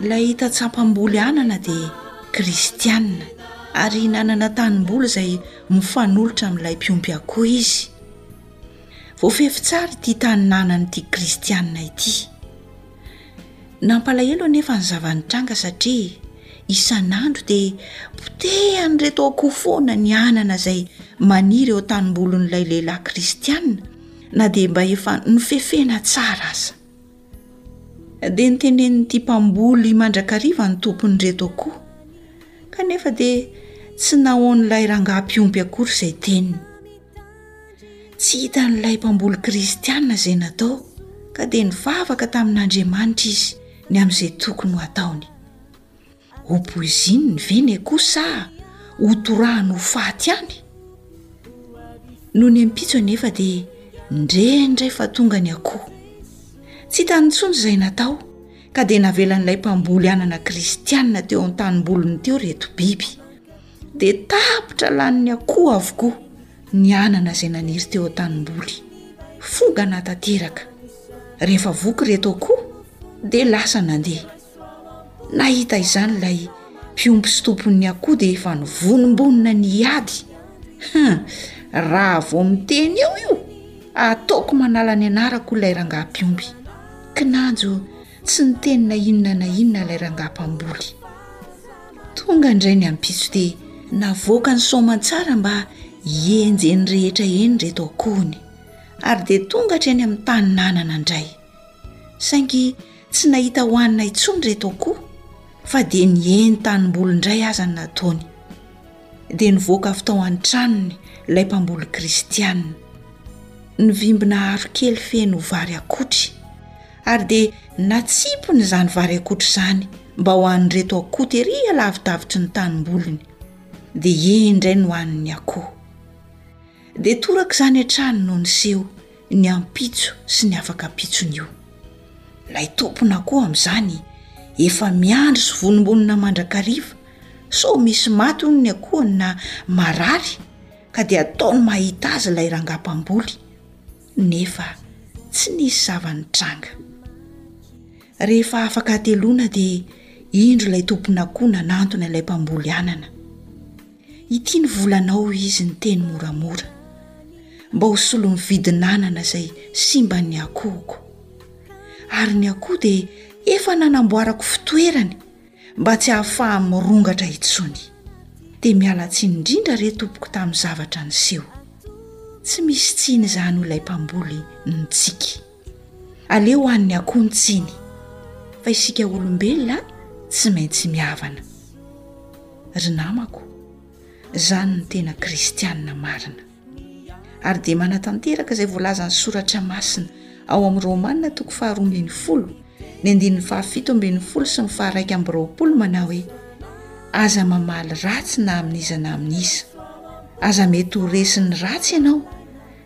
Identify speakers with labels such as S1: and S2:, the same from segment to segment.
S1: Ilay hita tsapam-boly anana dia kristiana, ary nanana tanimboly izay mifanolotra amin'ilay mpiompy akoho izy. Voafefy tsara ity tany nanan'ity kristiana ity. Nampalahelo anefa ny zava-nitranga satria isan'andro dia potehan'ireto akoho foana ny anana izay maniry eo tanimbolin'ilay lehilahy kristiana, na dia mba efa nofefena tsara aza. Dia notenenin'ity mpamboly mandrakariva ny tompon'ireto akoho, kanefa dia tsy nahoan'ilay rangahy mpiompy akory izay teniny. Tsy hitan'ilay mpamboly kristiana izay natao, ka dia nivavaka tamin'Andriamanitra izy ny amin'izay tokony ho ataony. Ho poizininy ve ny akoho sa ho torahany ho faty any? Nony ampitso anefa dia nirehany indray fa tonga ny akoho. Tsy hitany intsony izay natao ka dia navelan'ilay mpamboly anana kristianina teo an-tanimboliny teo ireto biby. Dia tapitra lanin'ny akoho avokoa ny anana izay naniry teo an-tanimboly. Fogana tanteraka. Rehefa voky ireto akoho dia lasa nandeha. Nahita izany ilay mpiompy sy tompon'ny akoho dia efa nivonimbonina ny hiady, huh! raha vao miteny eo io, ataoko manala ny anarako ilay rangahy mpiompy, kinanjo tsy niteny na inona na inona ilay rangahy mpamboly. Tonga indray ny ampitso dia navoaka ny soamantsara mba hienjeheny rehetra eny ireto akohony ary dia tonga hatreny amin'ny tany nanana indray. saingy tsy nahita hohanina intsony ireto akoho fa dia niheny tanimboly indray aza ny nataony. Dia nivoaka avy tao an-tranony ilay mpamboly kristiana. Nivimbina aro kely feno vary akotry ary dia natsipiny izany vary akotry izany mba ho an'ireto akoho tery alavidavitry ny tanimboliny. Dia eny indray no hanin'ny akoho. Dia toraka izany hatrany no niseho ny ampitso sy ny afaka ampitson'io. Ilay tompona koa amin'izany efa miandry sy vonombonona mandrakariva sao misy maty hono ny akohony na marary ka dia ataony mahita azy ilay rangahy mpamboly nefa tsy nisy zava-nitranga. Rehefa afaka hateloana dia indro ilay tompon'akoho nanantona ilay mpamboly anana. Ity ny volanao hoy izy niteny moramora mba ho solon'ny vidin'anana izay simban'ny akohoko. Ary ny akoho dia efa nanamboarako fitoerany mba tsy hahafaha mirongatra intsony. Dia miala tsiny indrindra re tompoko tamin'ny zavatra niseho. Tsy misy tsiny izany hoy ilay mpamboly nitsiky. Aleo any ny akoho ny tsiny fa isika olombelona tsy maintsy mihavana. Ry namako, izany no tena kristianina marina. Ary dia manatanteraka izay voalazan'ny soratra masina ao amin'ny Romana toko faharoa ambin'ny folo ny andininy fahafito ambin'ny folo sy ny faharaika amby roapolo manao hoe, Aza mamaly ratsy na amin'iza na amin'iza. Aza mety ho resin'ny ratsy ianao.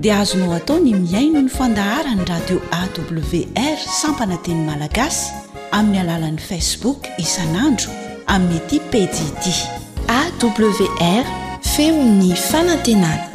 S1: dia azonao atao ny mihaino ny fandaharan'ny radio awr sampana teny malagasy amin'ny alalan'ny facebook isan'andro amin'ny ity pejy ity
S2: awr feon'ny fanantenana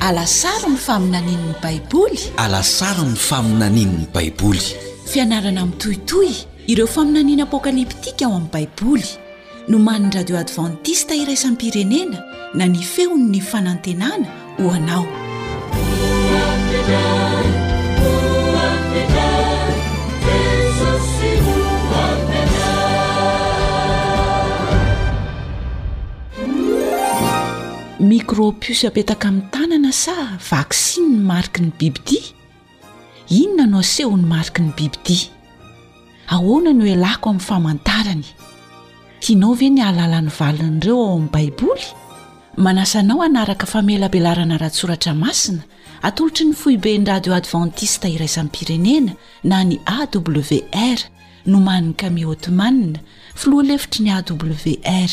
S3: Alasaro ny
S1: faminanian'ny Baiboly.
S4: Alasaro ny faminanian'ny Baiboly.
S1: Fianarana mitohitohy ireo faminaniana apokaliptika ao amin'ny Baiboly. Nomanin'ny Radio Advantista Iraisam-pirenena na ny Feon'ny Fanantenana ho anao. Micro puce apetaka amin'ny tanana sa vaksiny ny mariky ny bibidia? Inona no asehon'ny mariky ny bibidia? Ahoana no ialako amin'ny famantarany?
S5: Tianao ve ny hahalala ny valin'ireo ao amin'ny Baiboly? Manasa anao hanaraka famelabelarana ara-tsoratra masina atolotry ny foiben'ny Radio Adventiste Iraisam-pirenena na ny AWR, nomanin'i Kami Othman, filoha lefitry ny AWR.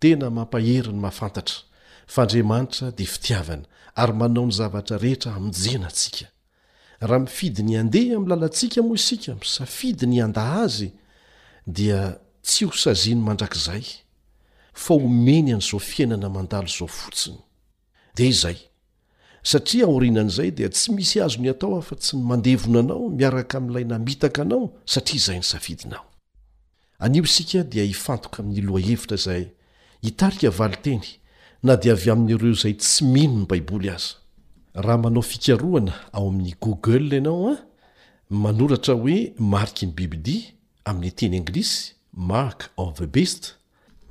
S6: Tena mampahery ny mahafantatra fa Andriamanitra dia fitiavana ary manao ny zavatra rehetra hamonjena antsika. Raha mifidy ny handeha amin'ny lalantsika moa isika, misafidy ny handa Azy, dia tsy hosaziany mandrakizay, fa homeny an'izao fiainana mandalo izao fotsiny. Dia izay. Satria aorianan'izay dia tsy misy azony atao afa-tsy ny mandevona anao miaraka amin'ilay namitaka anao satria izay ny safidinao. Anio isika dia hifantoka amin'ny lohahevitra izay hitarika valinteny na dia avy amin'ireo izay tsy mino ny Baiboly aza. Raha manao fikarohana ao amin'ny Google ianao an, manoratra hoe mariky ny bibidia, amin'ny teny anglisy, mark of the beast,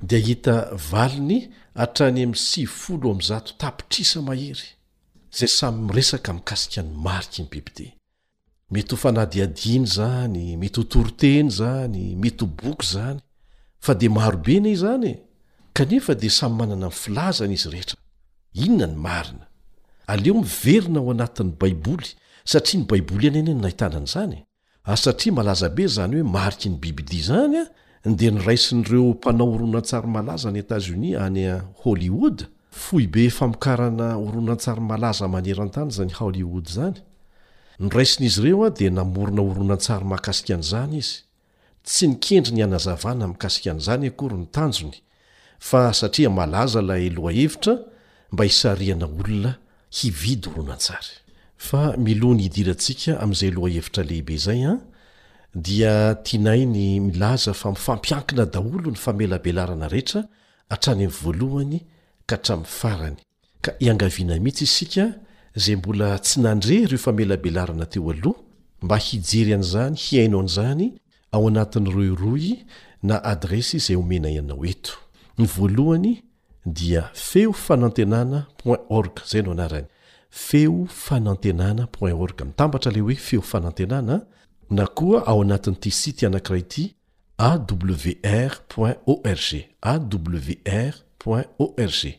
S6: dia hita valiny hatrany amin'ny sivifolo amby zato tapitrisa mahery izay samy miresaka mikasika ny mariky ny bibidia. Mety ho fanadihadiana izany, mety ho toriteny izany, mety ho boky izany, fa dia marobe anie izany e! Kanefa dia samy manana ny filazany izy rehetra. Inona ny marina? Aleo miverina ao anatin'ny Baiboly satria ny Baiboly ihany anie no nahitana an'izany e! Ary satria malaza be izany hoe mariky ny bibidia izany dia noraisin'ireo mpanao horonantsary malaza any Etazonia any Hollywood, foibe famokarana horonantsary malaza maneran-tany izany Hollywood izany, noraisin'izy ireo dia namorona horonantsary mahakasika an'izany izy. Tsy nikendry ny hanazavana mikasika an'izany akory ny tanjony fa satria malaza ilay lohahevitra mba hisarihana olona hividy horonantsary. Fa miloha ny hidirantsika amin'izay lohahevitra lehibe izay an, dia tianay ny milaza fa mifampiankina daholo ny famelabelarana rehetra hatrany amin'ny voalohany ka hatramin'ny farany, Ka iangaviana mihitsy isika izay mbola tsy nandre ireo famelabelarana teo aloha mba hijery an'izany hihaino an'izany ao anatin'ireo rohy na adiresy izay omenay anao eto. Ny voalohany dia feo fanantenana point org izay no anarany, feo fanantenana point org, mitambatra ilay hoe feo fanantenana an, na koa ao anatin'ity site anankiray ity awr point org, awr point org.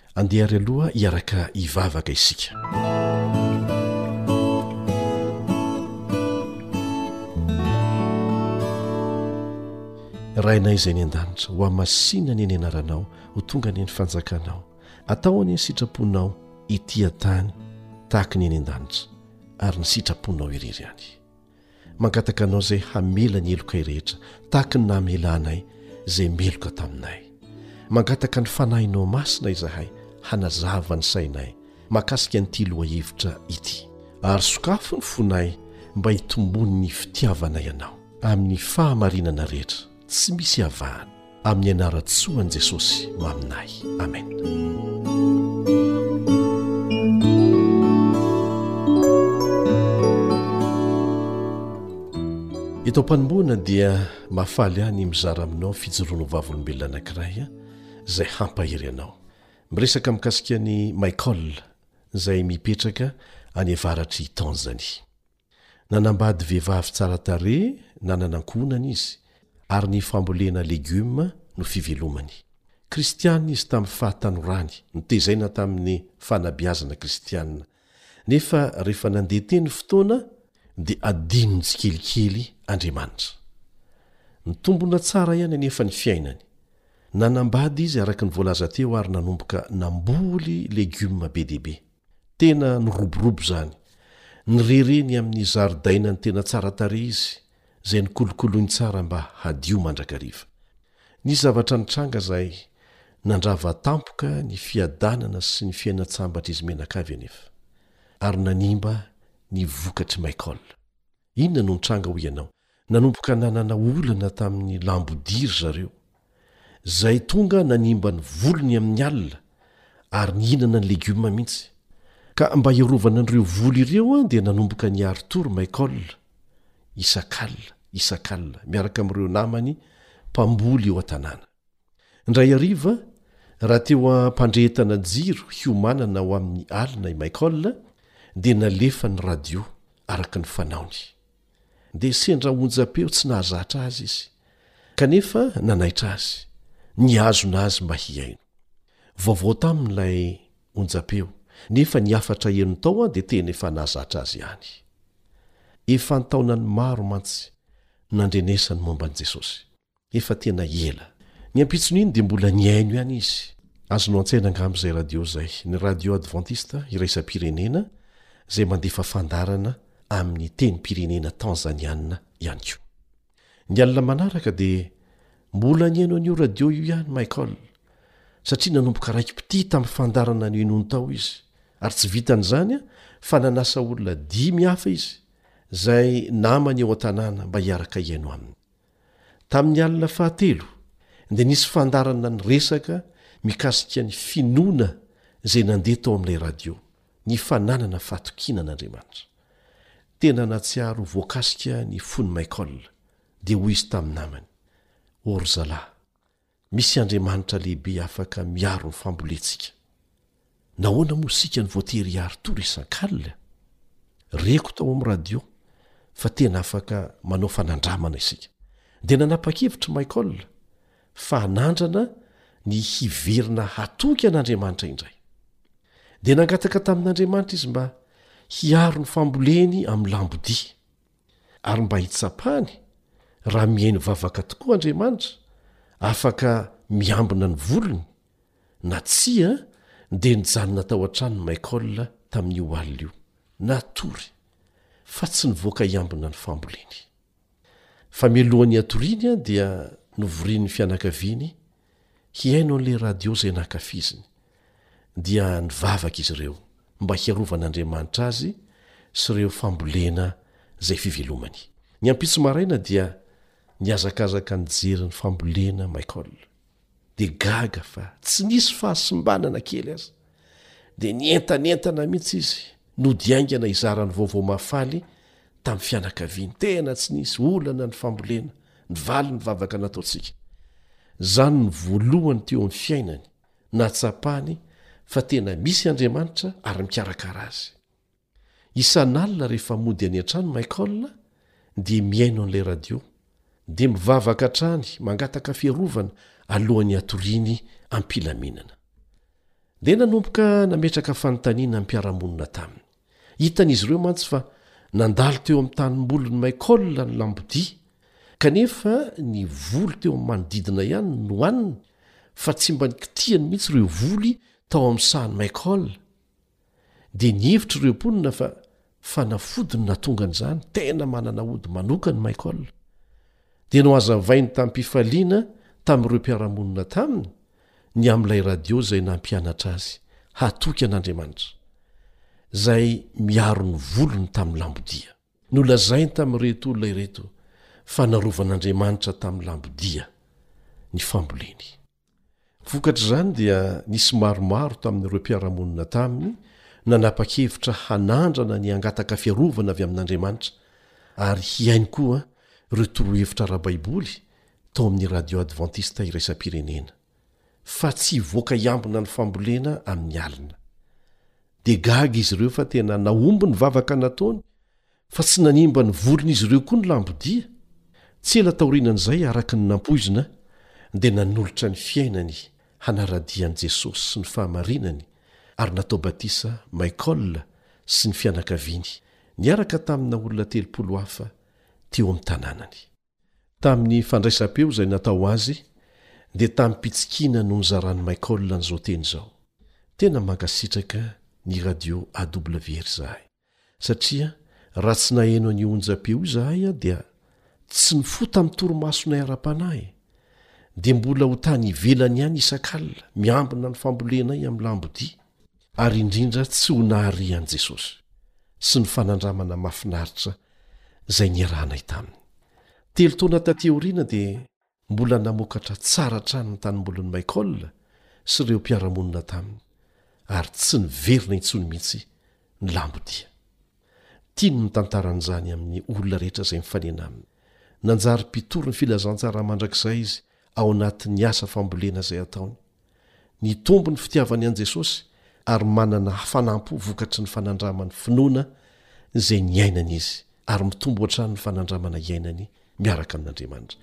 S6: Andeha ary aloha hiaraka hivavaka isika. Rainay izay ny an-danitra, ho amasina ny eny anaranao, ho tonga ny eny fanjakanao, atao any ny sitraponao ity an-tany tahaka ny eny an-danitra ary ny sitraponao irery any. Mangataka anao izay hamela ny helokay rehetra tahaka ny namelanay izay meloka taminay. Mangataka ny Fanahinao Masina izahay hanazava ny sainay mahakasika an'ity lohahevitra ity ary sokafo ny fonay mba hitomboan'ny fitiavanay Anao amin'ny fahamarinana rehetra. Tsy misy avahana amin'ny anaran-tsoan'i Jesosy maminay. Amena. Eto am-panomboana dia mahafaly ahy ny mizara aminao fijoroana ho vavolombelona anankiray izay hampahery anao. Miresaka mikasika an'i Michael izay mipetraka any avaratr'i Tanzanie. Nanambady vehivavy tsara tarehy nanana ankohonana izy, ary ny fambolena legioma no fivelomany. Kristiana izy tamin'ny fahatanorany, notezaina tamin'ny fanabeazana kristiana. Nefa rehefa nandeha teny ny fotoana, dia adinony tsikelikely Andriamanitra. Nitombona tsara ihany anefa ny fiainany. Nanambady izy araka ny voalaza teo ary nanomboka namboly legioma be dia be. Tena niroborobo izany. Nirere ny amin'ny zaridainany tena tsara tarehy izy, izay nokolokoloiny tsara mba hadio mandrakariva. Nisy zavatra nitranga izay nandrava tampoka ny fiadanana sy ny fiainan-tsambatr'izy mianakavy anefa. Ary nanimba ny vokatr'i Michael. Inona no nitranga hoy ianao? Nanomboka nanana olana tamin'ny lambodia ry zareo, izay tonga nanimba ny volony amin'ny alina ary nihinana ny legioma mihitsy. Ka mba hiarovana an'ireo voly ireo dia nanomboka an'i Arthur Michael, isak'al, isak'al, miaraka amin'ireo namany mpamboly eo an-tanàna. Indray hariva, raha teo am-pandrehetana jiro hiomanana ho amin'ny alina i Michael, dia nalefa ny radio, araka ny fanaony. dia sendra onjam-peo tsy nahazatra azy izy, kanefa nanaitra azy, nihazona azy mba hihaino. Vaovao taminy ilay onjam-peo, nefa ny hafatra henony tao dia tena efa nahazatra azy ihany. Efa an-taonany maro mantsy nandrenesany momba an'i Jesosy. Efa tena ela. Ny ampitson'iny dia mbola nihaino ihany izy. Azonao an-tsaina angamba izay radio izay, ny Radio Adventista Iraisam-pirenena, izay mandefa fandaharana amin'ny tenim-pirenena Tanzaniana ihany koa. Ny alina manaraka dia mbola nihaino an'io radio io ihany Michael, satria nanomboka raiki-pitia tamin'ny fandaharana nohenoiny tao izy, ary tsy vitan'izany fa nanasa olona dimy hafa izy, izay namany eo an-tanàna, mba hiaraka hihaino aminy. Tamin'ny alina fahatelo dia nisy fandaharana niresaka mikasika ny finoana izay nandeha tao amin'ilay radio, ny fananana fahatokiana an'Andriamanitra. Tena nahatsiaro voakasika ny fon'i Michael, dia hoy izy tamin'ny namany, O ry zalahy, Misy Andriamanitra lehibe afaka miaro ny fambolentsika. Nahoana moa isika no voatery hiaro tory isan-kalina? Reko tao amin'ny radio fa tena afaka manao fanandramana isika. Dia nanapa-kevitra i Michael fa hanandrana ny hiverina hatoky an'Andriamanitra indray. Dia nangataka tamin'Andriamanitra izy mba hiaro ny famboleny amin'ny lambodia. Ary mba hitsapany, raha mihaino vavaka tokoa Andriamanitra, afaka miambina ny volony, na tsia, dia nijanona tao an-tranon'i Michael tamin'io alina io, natory, fa tsy nivoaka hiambina ny famboleny. Fa mialohan'ny hatoriany dia novorian'ny fianakaviany hihaino an'ilay radio izay nankafiziny, dia nivavaka izy ireo mba hiarovan'Andriamanitra azy sy ireo fambolena izay fivelomany. Ny ampitso maraina dia nihazakazaka nijery ny fambolena Michael, dia gaga fa tsy nisy fahasimbana na kely aza. dia nientanentana mihitsy izy nody haingana hizara ny vaovao mahafaly tamin'ny fianakaviany. Tena tsy nisy olana ny fambolena, nivaly ny vavaka nataontsika. Izany no voalohany teo amin'ny fiainany nahatsapany fa tena misy Andriamanitra ary mikarakara azy. Isan'alina rehefa mody any an-trano Michael dia mihaino an'ilay radio, dia mivavaka hatrany mangataka fiarovana alohan'ny hatoriany am-pilaminana. Dia nanomboka nametraka fanontaniana ny mpiara-monina taminy. Hitan'izy ireo mantsy fa nandalo teo amin'ny tanimbolin'i Michael ny lambodia, kanefa ny voly teo amin'ny manodidina ihany no nohaniny fa tsy mba nikitihany mihitsy ireo voly tao amin'ny sahan'i Michael. dia nihevitra ireo mponina fa fanafody no nahatonga an'izany, tena manana ody manokana i Michael. Dia nohazavainy tamim-pifaliana tamin'ireo mpiara-monina taminy ny amin'ilay radio izay nampianatra azy hatoky an'Andriamanitra, izay miaro ny volony tamin'ny lambodia. Nolazainy tamin'ireto olona ireto fa narovan'Andriamanitra tamin'ny lambodia ny famboleny. Vokatr'izany dia nisy maromaro tamin'ireo mpiara-monina taminy nanapa-kevitra hanandrana ny hangataka fiarovana avy amin'Andriamanitra ary hihaino koa ireo torohevitra ara-baiboly tao amin'ny radio advantista iraisam-pirenena, fa tsy hivoaka hiambina ny fambolena amin'ny alina. Dia gaga izy ireo fa tena nahomby ny vavaka nataony Fa tsy nanimba ny volin'izy ireo koa ny lambodia. Tsy ela taorianan'izay, araka ny nampoizina, dia nanolotra ny fiainany hanara-dia an'i Jesosy sy ny fahamarinany ary natao batisa Michael sy ny fianakaviany, niaraka tamina olona telopolo hafa teo amin'ny tanànany. Tamin'ny fandraisam-peo izay natao azy, dia tamim-pitsikiana no nizaran'i Michael an'izao teny izao, Tena mankasitraka ny Radio AWR izahay. satria raha tsy naheno an'io onjam-peo io izahay dia tsy nifoha tamin'ny torimasonay ara-panahy e! dia mbola ho tany ivelany ihany isak'alina miambina ny fambolenay amin'ny lambodia ary indrindra tsy ho nahare an'i Jesosy sy ny fanandramana mafinaritra izay niarahanay taminy. Telo taona taty aoriana dia Mbola namokatra tsara hatrany ny tanimbolin'i Michael sy ireo mpiara-monina taminy, ary tsy niverina intsony mihitsy ny lambodia. Tiany ny mitantara an'izany amin'ny olona rehetra izay mifanena aminy. Nanjary mpitory ny filazantsara mandrakizay izy ao anatin'ny asa fambolena izay ataony. Nitombo ny fitiavany an'i Jesosy ary manana hafanam-po vokatry ny fanandramany finoana izay niainany izy, ary mitombo hatrany ny fanandramana iainany miaraka amin'Andriamanitra.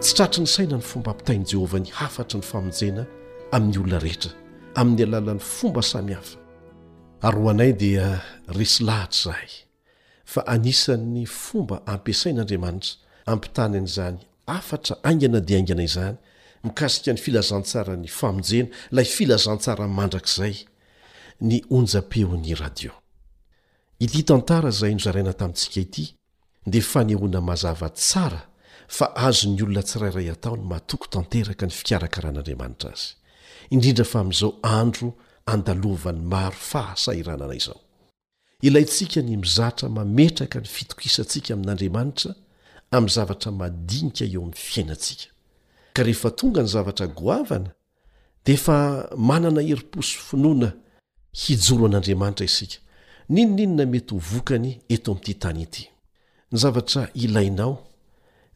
S6: Tsy tratry ny saina ny fomba ampitain'i Jehovah ny hafatry ny famonjena amin'ny olona rehetra, amin'ny alalan'ny fomba samihafa. Ary ho anay dia resy lahatra izahay. fa anisan'ny fomba ampiasain'Andriamanitra hampitany an'izany hafatra haingana dia haingana izany mikasika ny filazantsaran'ny famonjena, ilay filazantsara mandrakizay, ny onjam-peon'ny radio. Ity tantara izay nozaraina tamintsika ity dia fanehoana mazava tsara fa azon'ny olona tsirairay atao ny matoky tanteraka ny fikarakaran'Andriamanitra azy, indrindra fa amin'izao andro andalovan'ny maro fahasahiranana izao. Ilaintsika ny mizatra mametraka ny fitokisantsika amin'Andriamanitra amin'ny zavatra madinika eo amin'ny fiainantsika. Ka rehefa tonga ny zavatra goavana, dia efa manana herim-po sy finoana hijoro an'Andriamanitra isika, n'inon'inona mety ho vokany eto amin'ity tany ity. Ny zavatra ilainao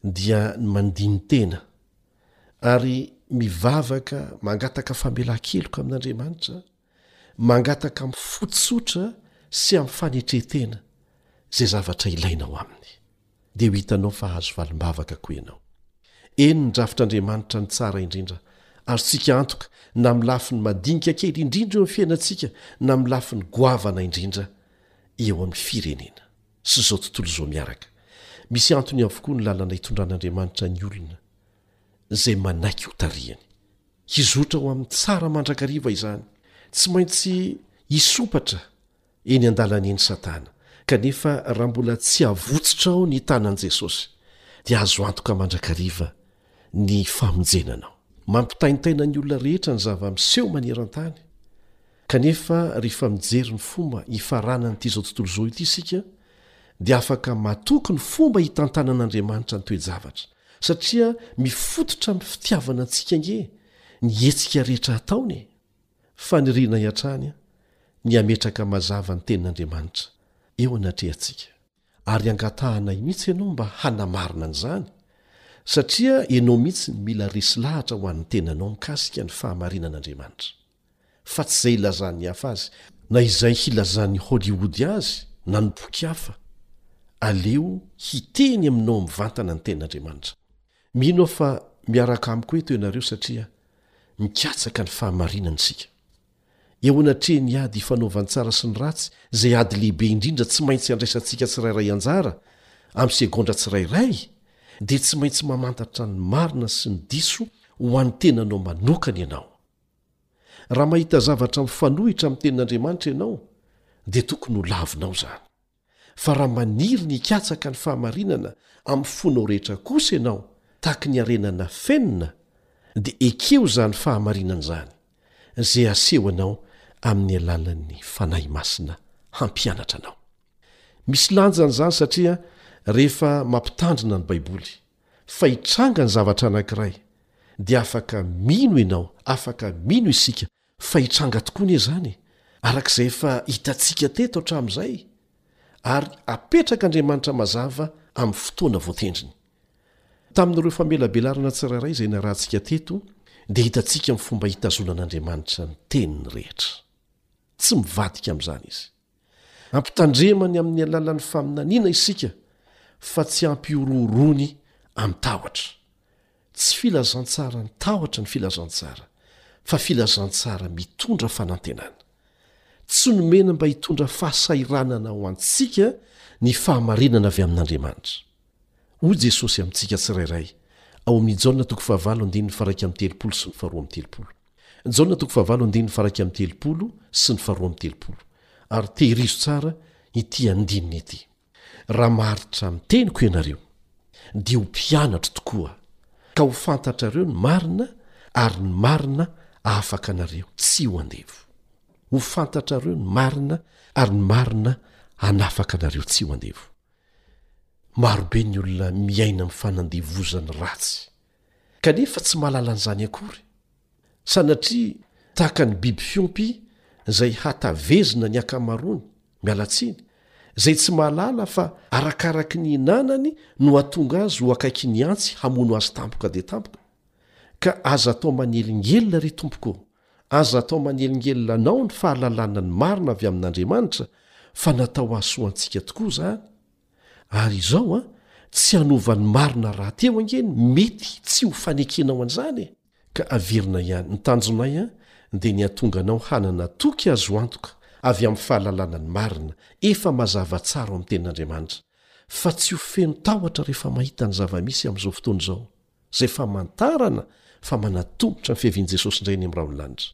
S6: dia ny mandini-tena ary mivavaka mangataka famelan-keloka amin'Andriamanitra, mangataka amin'ny fo tsotra sy amin'ny fanetren-tena izay zavatra ilaina ao aminy, dia ho hitanao fa hahazo valim-bavaka koa ianao. Eny, ny drafitr'Andriamanitra ny tsara indrindra, azontsika antoka na amin'ny lafiny madinika kely indrindra eo amin'ny fiainantsika na amin'ny lafiny goavana indrindra eo amin'ny firenena sy izao tontolo izao miaraka. Misy antony avokoa ny lalana itondran'Andriamanitra ny olona izay manaiky hotarihiny. Hizotra ho amin'ny tsara mandrakariva izany. Tsy maintsy hisompatra eny an-dalana eny Satana, kanefa raha mbola tsy avotsitra ao ny tanan'i Jesosy, dia azo antoka mandrakariva ny famonjena anao. Mampitaintaina ny olona rehetra ny zava-miseho maneran-tany, kanefa rehefa mijery ny fomba hifaranan'itizao tontolo izao ity isika, dia afaka matoky ny fomba hitantanan'Andriamanitra ny toe-javatra. satria mifototra amin'ny fitiavana antsika ange ny hetsika rehetra ataony e! Fanirianay hatrany ny hametraka mazava ny Tenin'Andriamanitra eo anatrehantsika. Ary angatahanay mihitsy ianao mba hanamarina an'izany, satria ianao mihitsy no mila resy lahatra ho an'ny tenanao mikasika ny fahamarinan'Andriamanitra. fa tsy izay ilazan'ny hafa azy, na izay hilazan'ny Hollywood azy na ny boky hafa, aleo hiteny aminao mivantana ny Tenin'Andriamanitra. Mino aho fa miaraka amiko eto ianareo satria mikatsaka ny fahamarinana isika. Eo anatrehan'ny ady ifanaovan-tsara sy ny ratsy izay ady lehibe indrindra tsy maintsy andraisantsika tsirairay anjara amin'ny segondra tsirairay dia tsy maintsy mamantatra ny marina sy ny diso ho an'ny tenanao manokana ianao. Raha mahita zavatra mifanohitra amin'ny Tenin'Andriamanitra ianao, dia tokony ho lavinao izany. Fa raha maniry ny hikatsaka ny fahamarinana amin'ny fonao rehetra kosa ianao, tahaka ny harena nafenina, dia ekeo izany fahamarinana izany, izay asehonao amin'ny alalan'ny Fanahy Masina hampianatra anao. Misy lanjany izany satria rehefa mampitandrina ny Baiboly, fa hitranga ny zavatra anankiray, dia afaka mino ianao, afaka mino isika, fa hitranga tokoa anie izany e! araka izay efa hitantsika teto hatramin'izay, ary apetrak'Andriamanitra mazava amin'ny fotoana voatendriny. Tamin'ireo famelabelarana tsirairay izay narahantsika teto, dia hitantsika ny fomba hitazonan'Andriamanitra ny Teniny rehetra. Tsy mivadika amin'izany Izy. Ampitandremany amin'ny alalan'ny faminaniana isika fa tsy hampihorohoroany amin'ny tahotra. Tsy filazantsaran'ny tahotra ny filazantsara, fa filazantsara mitondra fanantenana. Tsy nomena mba hitondra fahasahiranana ho antsika ny fahamarinana avy amin'Andriamanitra. Hoy Jesosy amintsika tsirairay ao amin'ny Jaona toko fahavalo andininy faha iraika amby telopolo sy ny faha roa amby telopolo. Jaona toko fahavalo andininy faha iraika amby telopolo sy ny faha roa amby telopolo. Ary tehirizo tsara ity andininy ity. Raha maharitra amin'ny teniko ianareo, dia ho mpianatro tokoa, ka ho fantatrareo ny marina, ary ny marina hahafaka anareo tsy ho andevo. Ho fantatrareo ny marina, ary ny marina hanafaka anareo tsy ho andevo. Marobe ny olona miaina amin'ny fanandevozany ratsy, kanefa tsy mahalala an'izany akory. Sanatria tahaka ny biby fiompy izay hatavezina ny ankamaroany, miala tsiny, izay tsy mahalala fa arakaraky ny hinanany no hahatonga azy ho akaiky ny antsy hamono azy tampoka dia tampoka. Ka aza atao manelingelina re tompoko ô! Aza atao manelingelina anao ny fahalalana ny marina avy amin'Andriamanitra fa natao hahasoa antsika tokoa izany, ary izao an, tsy hanova ny marina rahateo ange ny mety tsy ho fanekenao an'izany e! Ka averina ihany, ny tanjonay an, dia ny hahatonga anao hanana toky azo antoka avy amin'ny fahalalana ny marina efa mazava tsara ao amin'ny tenin'Andriamanitra, fa tsy ho feno tahotra rehefa mahita ny zava-misy amin'izao fotoana izao. izay famantarana fa manatomotra ny fiavian'i Jesosy indray eny amin'ny rahon'ny lanitra.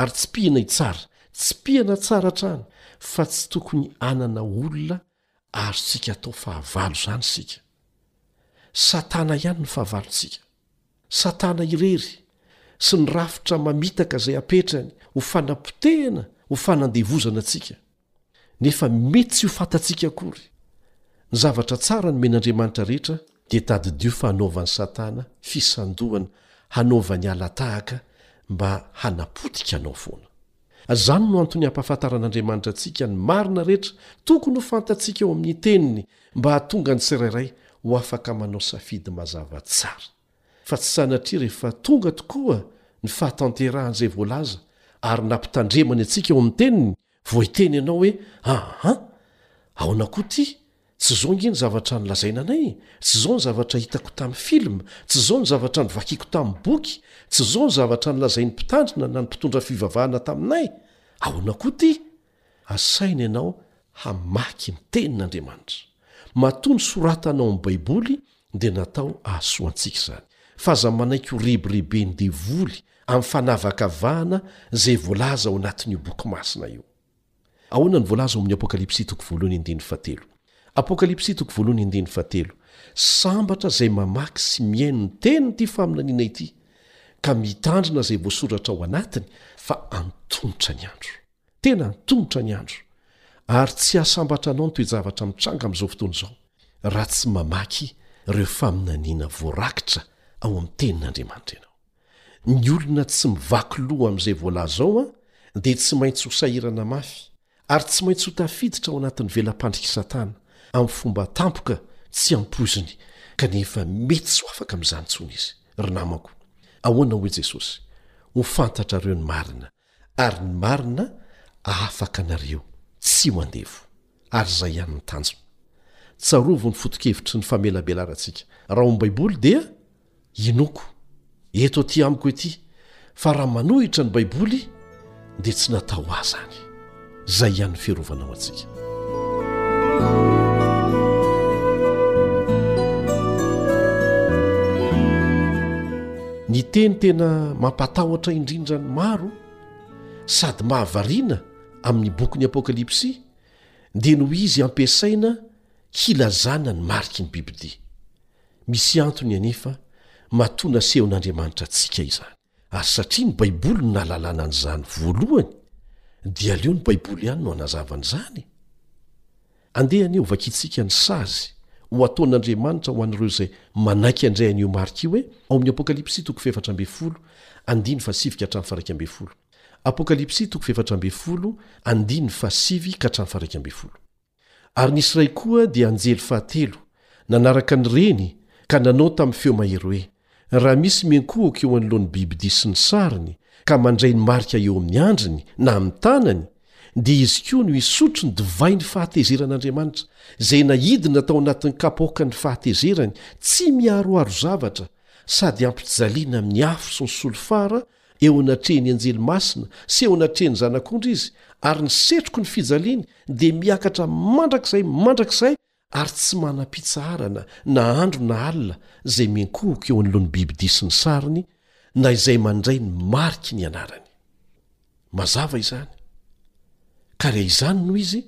S6: Ary tsipihina hitsara, tsipihana tsara hatrany fa tsy tokony hanana olona azontsika atao fahavalo izany isika. Satana ihany no fahavalontsika. Satana irery sy ny rafitra mamitaka izay apetrany ho fanapotehana, ho fanandevozana antsika. nefa mety tsy ho fantatsika akory. Ny zavatra tsara nomen'Andriamanitra rehetra dia tadidio fa anaovan'i Satana fisandohana hanaovany hala-tahaka mba hanapotika anao foana. Izany no antony hampahafantaran'Andriamanitra antsika ny marina rehetra tokony ho fantatsika ao amin'ny Teniny mba hahatonga ny tsirairay ho afaka manao safidy mazava tsara, fa tsy sanatria rehefa tonga tokoa ny fahatanterahan'izay voalaza ary nampitandremany antsika ao amin'ny Teniny Vao hiteny ianao hoe aa! Aona koa ty? Tsy zao nge ny zavatra nolazaina anay e! Tsy zao ny zavatra hitako tamin'ny film! Tsy zao ny zavatra novakiko tamin'ny boky! Tsy zao ny zavatra nolazain'ny mpitandrina na ny mpitondra fivavahana taminay! Aona koa ty? Asaina ianao hamaky ny Tenin'Andriamanitra. Matoa ny soratana ao amin'ny Baiboly dia natao hahasoa antsika izany. Fa aza manaiky ho rebirebe ny devoly amin'ny fanavakavahana izay voalaza ao anatin'io boky masina io. Ahoana no voalaza ao amin'ny Apokalypsy toko voalohany andininy fahatelo? Apokalypsy toko voalohany andininy fahatelo, Sambatra izay mamaky sy mihaino ny tenin'ity faminaniana ity, ka mitandrina izay voasoratra ao anatiny, fa antomotra ny andro. Tena antomotra ny andro. Ary tsy hahasambatra anao ny toe-javatra mitranga amin'izao fotoana izao, raha tsy mamaky ireo faminaniana voarakitra ao amin'ny Tenin'Andriamanitra ianao. Ny olona tsy mivaky loha amin'izay voalaza ao dia tsy maintsy ho sahirana mafy, ary tsy maintsy ho tafiditra ao anatin'ny vela-pandrik'i Satana amin'ny fomba tampoka tsy ampoiziny, kanefa mety tsy ho afaka amin'izany intsony izy. Ry namako, ahoana hoy Jesosy? Ho fantatrareo ny marina, Ary ny marina afaka anareo, tsy ho andevo. Ary izay ihany ny tanjona. Tsarovo ny foto-kevitry ny famelabelarantsika. Raha ao amin'ny Baiboly dia, Inoako, eto aty amiko ety, fa raha manohitra ny Baiboly, dia tsy natao ho ahy izany. izay ihany firovanao antsika ny teny tena mampatahotra indrindrany maro sady mahavariana amin'ny bokin'ny apokalypsy dia noho izy ampiasaina hilazana ny mariky ny bibidia misy antony anefa matoana sehon'andriamanitra antsika izany Ary satria ny Baiboly no nahalalana an'izany voalohany, dia aleo ny Baiboly ihany no hanazava an'izany e! Andeha anie hovakiantsika ny sazy ho ataon'Andriamanitra ho an'ireo izay manaiky handray an'io marika io hoe ao amin'ny Apokalypsy toko fahefatra ambin'ny folo andininy fahasivy ka hatramin'ny faharaika ambin'ny folo. Apokalypsy toko fahefatra ambin'ny folo andininy fahasivy ka hatramin'ny faharaika ambin'ny folo. Ary nisy iray koa, dia anjely fahatelo, nanaraka ny reny, ka nanao tamin'ny feo mahery hoe, Raha misy miankohoka eo anoloan'ny bibidia sy ny sariny, ka mandray ny marika eo amin'ny andriny, na amin'ny tanany, dia izy koa no hisotro ny divain'ny fahatezeran'Andriamanitra, izay naidina tao anatin'ny kapaokan'ny fahatezerany, tsy miharoharo zavatra, sady ampijaliana amin'ny afo sy ny solifara, Eo anatrehin' ny anjely masina sy eo anatrehin' ny Zanak' ondry izy, ary ny setroky ny fijaliany dia miakatra mandrakizay mandrakizay, ary tsy manam-pitsaharana na andro na alina izay miankohoka eo anoloan' ny bibidia sy ny sariny, na izay mandray ny mariky ny anarany. Mazava izany. ka raha izany no izy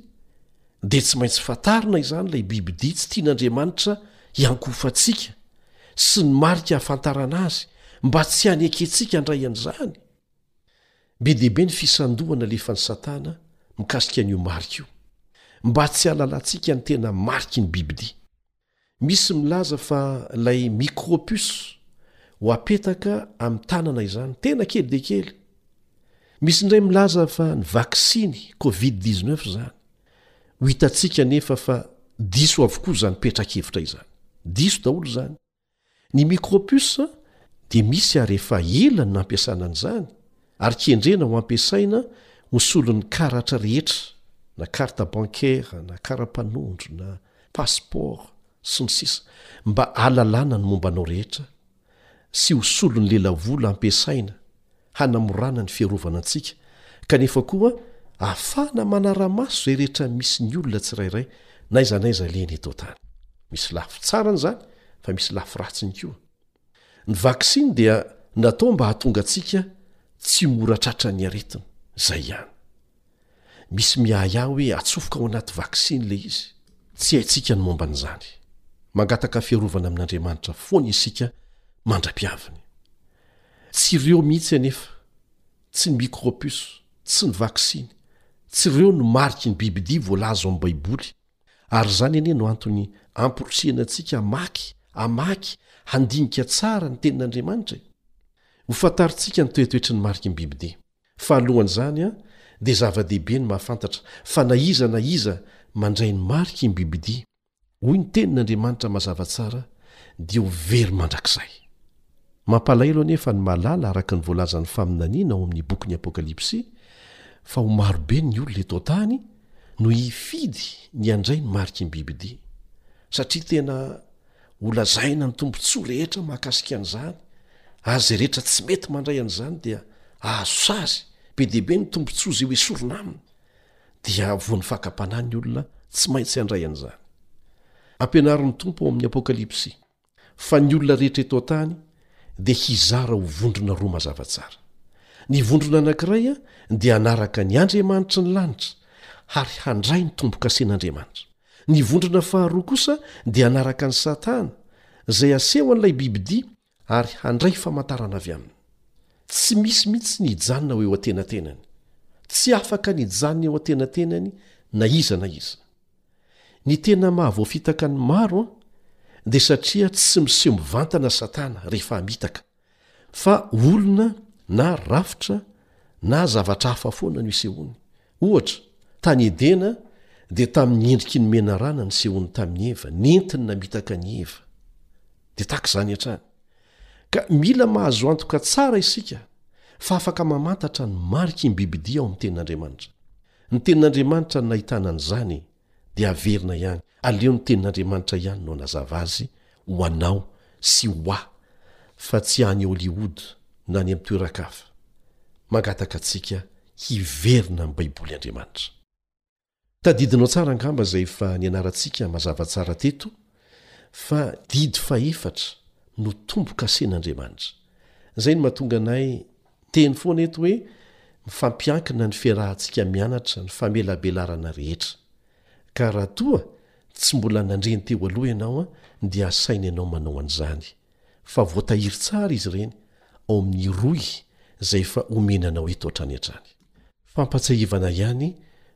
S6: dia tsy maintsy fantarina izany ilay bibidia tsy tian'andriamanitra hiankofantsika sy ny marika hafantarana azy mba tsy hanekentsika handray an'izany be deaibe ny fisandohana lefan'ny satana mikasika an'io marika io mba tsy halalantsika ny tena mariky ny bibidia Misy milaza fa ilay micropus ho apetaka amin'ny tanana izany, tena kely dia kely. Misy indray milaza fa ny vaksiny covid dix neuf izany. Ho hitantsika anefa fa diso avokoa izany petra-kevitra izany. Diso daholo izany. Ny micropus dia misy ary efa ela no nampiasana an'izany ary kendrena ho ampiasaina ho solon'ny karatra rehetra na carte bancaire na karapanondro na passeport sy ny sisa mba ahalalana ny momba anao rehetra sy ho solon'ny lelavola ampiasaina hanamorana ny fiarovana antsika, kanefa koa ahafahana manara-maso izay rehetra misy ny olona tsirairay, na aiza na aiza leny eto an-tany. Misy lafy tsarany izany, fa misy lafy ratsiny koa. Ny vaksiny dia natao mba hahatonga antsika tsy mora tratran'ny aretina. Izay ihany. Misy miahiahy hoe atsofoka ao anaty vaksiny ilay izy. Tsy haintsika ny momba an'izany. Mangataka fiarovana amin'Andriamanitra foana isika mandra-pihaviny. Tsy ireo mihitsy anefa, tsy ny micro-puces, tsy ny vaksiny, tsy ireo no mariky ny bibidia voalaza ao amin'ny Baiboly, ary izany anie no antony amporisihina antsika hamaky, hamaky, handinika tsara ny Tenin'Andriamanitra e! Hofantarintsika ny toetoetry ny mariky ny bibidia. Fa alohan'izany dia zava-dehibe ny mahafantatra fa na iza na iza mandray ny mariky ny bibidia Hoy ny tenin' Andriamanitra mazava tsara, Dia ho very mandrakizay. Mampalahelo anefa ny mahalala, araka ny voalazan' ny faminaniana ao amin' ny Bokin' ny Apôkalipsy, fa ho marobe ny olona eto an-tany no hifidy ny handray ny marikim-bibidia, satria tena holazaina ny tombontsoa rehetra mahakasika an' izany, ary izay rehetra tsy mety mandray an' izany dia hahazo sary be dia be ny tombontsoa izay hoesorina aminy. dia voan'ny fakam-panahy ny olona tsy maintsy handray an'izany. Ampianarin'ny Tompo ao amin'ny Apokalypsy fa ny olona rehetra eto an-tany dia hizara ho vondrona roa mazava tsara. Ny vondrona anankiray dia hanaraka ny andriamanitry ny lanitra ary handray ny tombo-kasen'Andriamanitra. Ny vondrona faharoa kosa dia hanaraka an'i Satana, izay asehon'ilay bibidia ary handray famantarana avy aminy. Tsy misy mihitsy ny hijanona ho eo an-tenatenany. Tsy afaka ny hijanona eo an-tenatenany na iza na iza. Ny tena mahavoafitaka ny maro dia satria tsy miseho mivantana Satana rehefa hamitaka, fa olona na rafitra na zavatra hafa foana no isehoany. Ohatra, tany Edena dia tamin'ny endriky ny menarana nisehoany tamin'i Eva, nentiny namitaka an'i Eva. de tak izany hatrany ka mila mahazo antoka tsara isika fa afaka mamantatra ny mariky ny bibidia ao amin'ny tenin'andriamanitra ny tenin'andriamanitra no nahitana an'izany de averina ihany aleo ny tenin'andriamanitra ihany no anazava azy ho anao sy ho ahy fa tsy any hollywood na any amin'ny toeran-kafa mangataka antsika hiverina amin'ny baiboly andriamanitra Tadidinao tsara angamba izay efa nianarantsika mazava tsara teto fa didy fahefatra no tombo-kasen'Andriamanitra. Izay no mahatonga anay miteny foana eto hoe mifampiankina ny fiarahantsika mianatra ny famelabelarana rehetra. Ka raha toa tsy mbola nandre ny teo aloha ianao dia asaina ianao manao an'izany. fa voatahiry tsara izy ireny ao amin'ny rohy izay efa omena anao eto hatrany hatrany. Fampatsiahivana ihany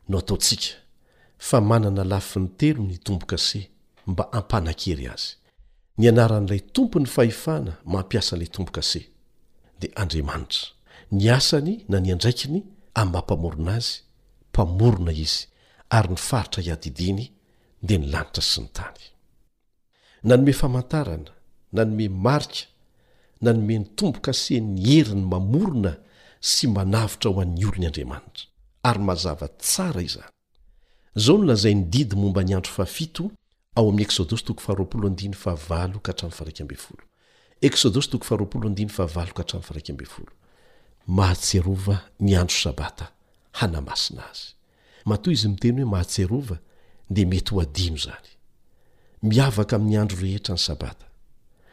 S6: no ataontsika fa manana lafiny telo ny tombo-kase mba hampanan-kery azy. Ny anaran'ilay tompon'ny fahefana mampiasa an'ilay tombo-kase dia Andriamanitra. Ny asany na ny andraikiny amin'ny maha-mpamorona azy, Mpamorona izy ary ny faritra iadidiany dia ny lanitra sy ny tany. Nanome famantarana, nanome marika, nanome ny tombo-kasen'ny heriny mamorona sy manavotra ho an'ny olony Andriamanitra. Ary mazava tsara izany. Izao no lazain'ny didy momba ny andro fahafito ao amin'ny Eksodosy toko faharoapolo andininy fahavalo ka hatramin'ny faharaika ambin'ny folo. Eksodosy toko faharoapolo andininy fahavalo ka hatramin'ny faharaika ambin'ny folo, Mahatsiarova ny andro Sabata, hanamasina azy. Matoa izy miteny hoe Mahatsiarova dia mety ho adino izany. Miavaka amin'ny andro rehetra ny Sabata.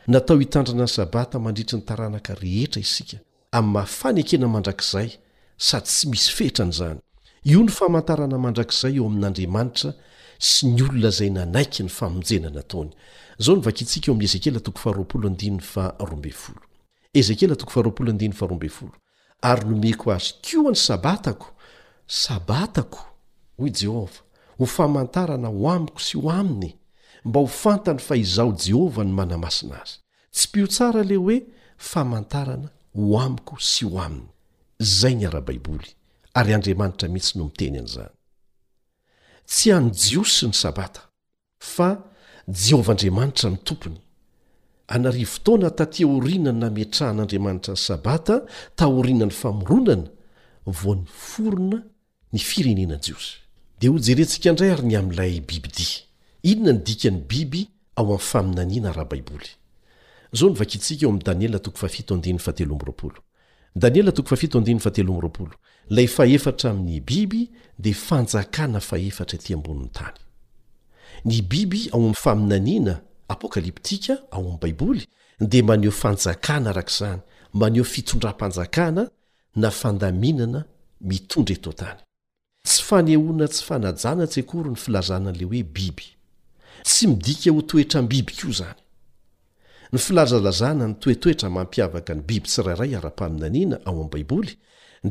S6: Natao hitandrina ny Sabata mandritry ny taranaka rehetra isika amin'ny maha fanekena mandrakizay sady tsy misy fetrany izany. Io no famantarana mandrakizay eo amin'Andriamanitra sy ny olona izay nanaiky ny famonjena nataony. Izao no vakintsika eo amin'ny Ezekiela toko faharoapolo andininy faharoa ambin'ny folo. Ezekiela toko faharoapolo andininy faharoa ambin'ny folo. Ary nomeko azy koa ny Sabatako, Sabatako, hoy Jehovah, ho famantarana ho amiko sy ho aminy, mba ho fantany fa Izaho Jehovah no manamasina azy. Tsipiho tsara ilay hoe famantarana ho amiko sy ho aminy. Izay ny ara-baiboly, ary Andriamanitra mihitsy no miteny an'izany. Tsy an'ny Jiosy ny Sabata. Fa Jehovah Andriamanitra no tompony. An'arivo taona tatỳ aoriana nametrahan'Andriamanitra ny Sabata taorian'ny famoronana vao niforona ny firenena jiosy. Dia hojerentsika indray àry ny amin'ilay bibidia. Inona no dikan'ny biby ao amin'ny faminaniana ara-baiboly? Izao no vakintsika ao amin'ny Daniela toko fahafito andininy fahatelo amby roapolo, Daniela toko fahafito andininy fahatelo amby roapolo, Ilay fahefatra amin'ny biby dia fanjakana fahefatra ety ambonin'ny tany. Ny biby ao amin'ny faminaniana apokalyptika ao amin'ny Baiboly dia maneho fanjakana araka izany, maneho fitondram-panjakana na fandaminana mitondra eto an-tany. Tsy fanehoana tsy fanajana tsy akory ny filazana an'ilay hoe biby. Tsy midika ho toetram-biby koa izany. Ny filazalazana ny toetoetra mampiavaka ny biby tsirairay ara-paminaniana ao amin'ny Baiboly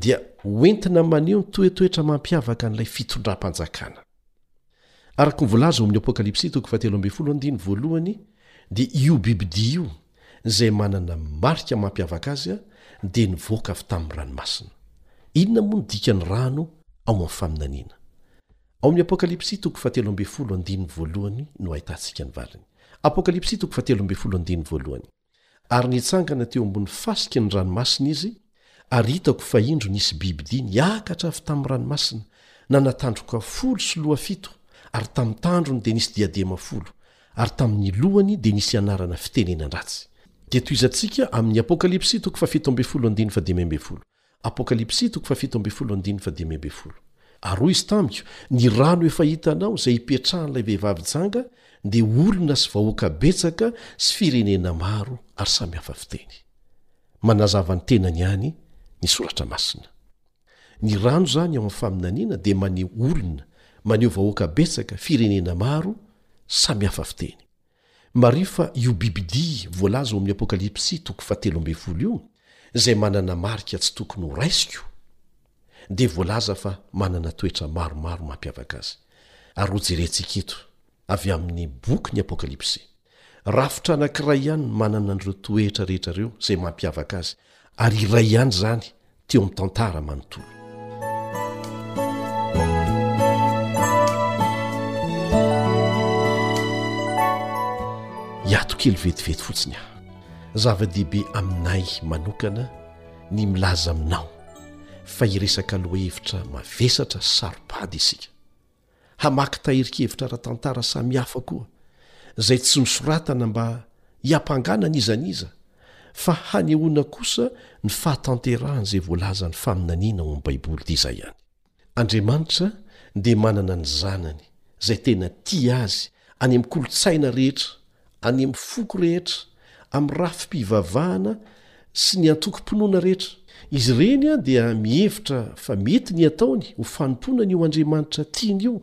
S6: dia hoentina maneho ny toetoetra mampiavaka an'ilay fitondram-panjakana. Araka ny voalaza ao amin'ny Apokalypsy toko fahatelo ambin'ny folo andininy voalohany dia io bibidia io izay manana marika mampiavaka azy dia nivoaka avy tamin'ny ranomasina. Inona moa ny dikan'ny rano ao amin'ny faminaniana? Ao amin'ny Apokalypsy toko fahatelo ambin'ny folo andininy voalohany no ahitantsika ny valiny. Apokalypsy toko fahatelo ambin'ny folo andininy voalohany. Ary nitsangana teo ambony fasiky ny ranomasina izy, ary hitako fa indro nisy bibidia niakatra avy tamin'ny ranomasina, nanana tandroka folo sy loha fito, ary tamin'ny tandrony dia nisy diadema folo, ary tamin'ny lohany dia nisy anarana fitenenan-dratsy. Dia tohizantsika amin'ny Apokalypsy toko fahafito ambin'ny folo andininy fahadimy ambin'ny folo. Apokalypsy toko fahafito ambin'ny folo andininy fahadimy ambin'ny folo Ary hoy izy tamiko, Ny rano efa hitanao, izay ipetrahan'ilay vehivavy janga, dia olona sy vahoaka betsaka sy firenena maro ary samy hafa fiteny. Manazava ny tenany ihany ny Soratra Masina. Ny rano izany ao amin'ny faminaniana dia maneho olona, maneho vahoaka betsaka, firenena maro, samy hafa fiteny. Mariho fa io bibidia voalaza ao amin'ny Apokalypsy toko fahatelo ambin'ny folo io, izay manana marika tsy tokony ho raisiko, dia voalaza fa manana toetra maromaro mampiavaka azy. Ary hojerentsika eto, avy amin'ny boky ny Apokalypsy. Rafitra anankiray ihany no manana an'ireo toetra rehetra ireo izay mampiavaka azy, ary iray ihany izany teo amin'ny tantara manontolo. Hiato kely vetivety fotsiny aho. Zava-dehibe aminay manokana ny milaza aminao fa hiresaka lohahevitra mavesatra sy saro-pady isika. hamaky tahirin-kevitra ara-tantara samihafa koa izay tsy nosoratana mba hiampangana an'iza an'iza fa hanehoana kosa ny fahatanterahan'izay voalazan'ny faminaniana ao amin'ny Baiboly dia izay ihany. Andriamanitra dia manana ny Zanany izay tena tia azy any amin'ny kolontsaina rehetra Any amin'ny foko rehetra, amin'ny rafi-pivavahana sy ny antokom-pinoana rehetra. Izy ireny dia mihevitra fa mety ny hataony ho fanompoana an'io Andriamanitra tiany io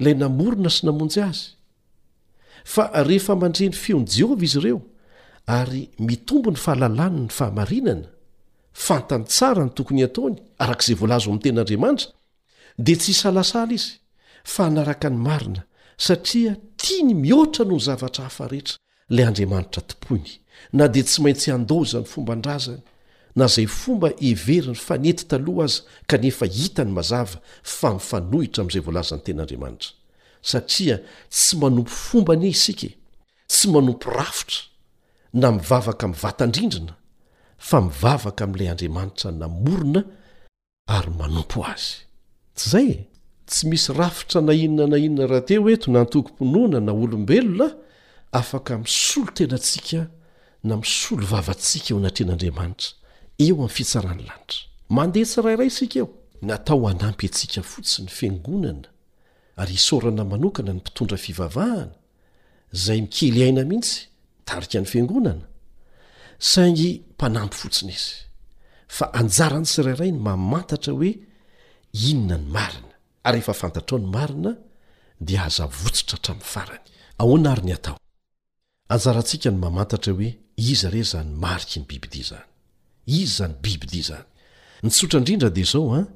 S6: Ilay namorona sy namonjy azy. Fa rehefa mandre ny feon'i Jehovah izy ireo, ary mitombo ny fahalalany ny fahamarinana, fantany tsara ny tokony hataony, araka izay voalaza ao amin'ny Tenin'Andriamanitra, dia tsy hisalasala izy fa hanaraka ny marina satria tiany mihoatra noho ny zavatra hafa rehetra ilay Andriamanitra tompoiny, na dia tsy maintsy handao izany fomban-drazany na izay fomba heveriny fa nety taloha aza kanefa hitany mazava fa mifanohitra amin'izay voalazan'ny Tenin'Andriamanitra. Satria tsy manompo fomba anie isika e! Tsy manompo rafitra na mivavaka amin'ny vatan-drindrina fa mivavaka amin'ilay Andriamanitra namorona ary manompo azy. Tsy izay e? Tsy misy rafitra na inona na inona rahateo eto na antokom-pinoana na olombelona afaka misolo tenantsika na misolo vavantsika eo anatrehan'Andriamanitra, eo amin'ny fitsaran'ny lanitra. Mandeha tsirairay isika eo. Natao hanampy antsika fotsiny ny Fiangonana ary isaorana manokana ny mpitondra fivavahana, izay mikely aina mihitsy mitarika ny fiangonana, saingy mpanampy fotsiny izy, fa anjaran'ny tsirairay ny mamantatra hoe inona ny marina, ary rehefa fantatrao ny marina dia aza avotsotra hatramin'ny farany. Ahoana àry ny atao? Anjarantsika ny mamantatra hoe iza re izany mariky ny bibidia izany. Izy izany bibidia izany. Ny tsotra indrindra dia izao an,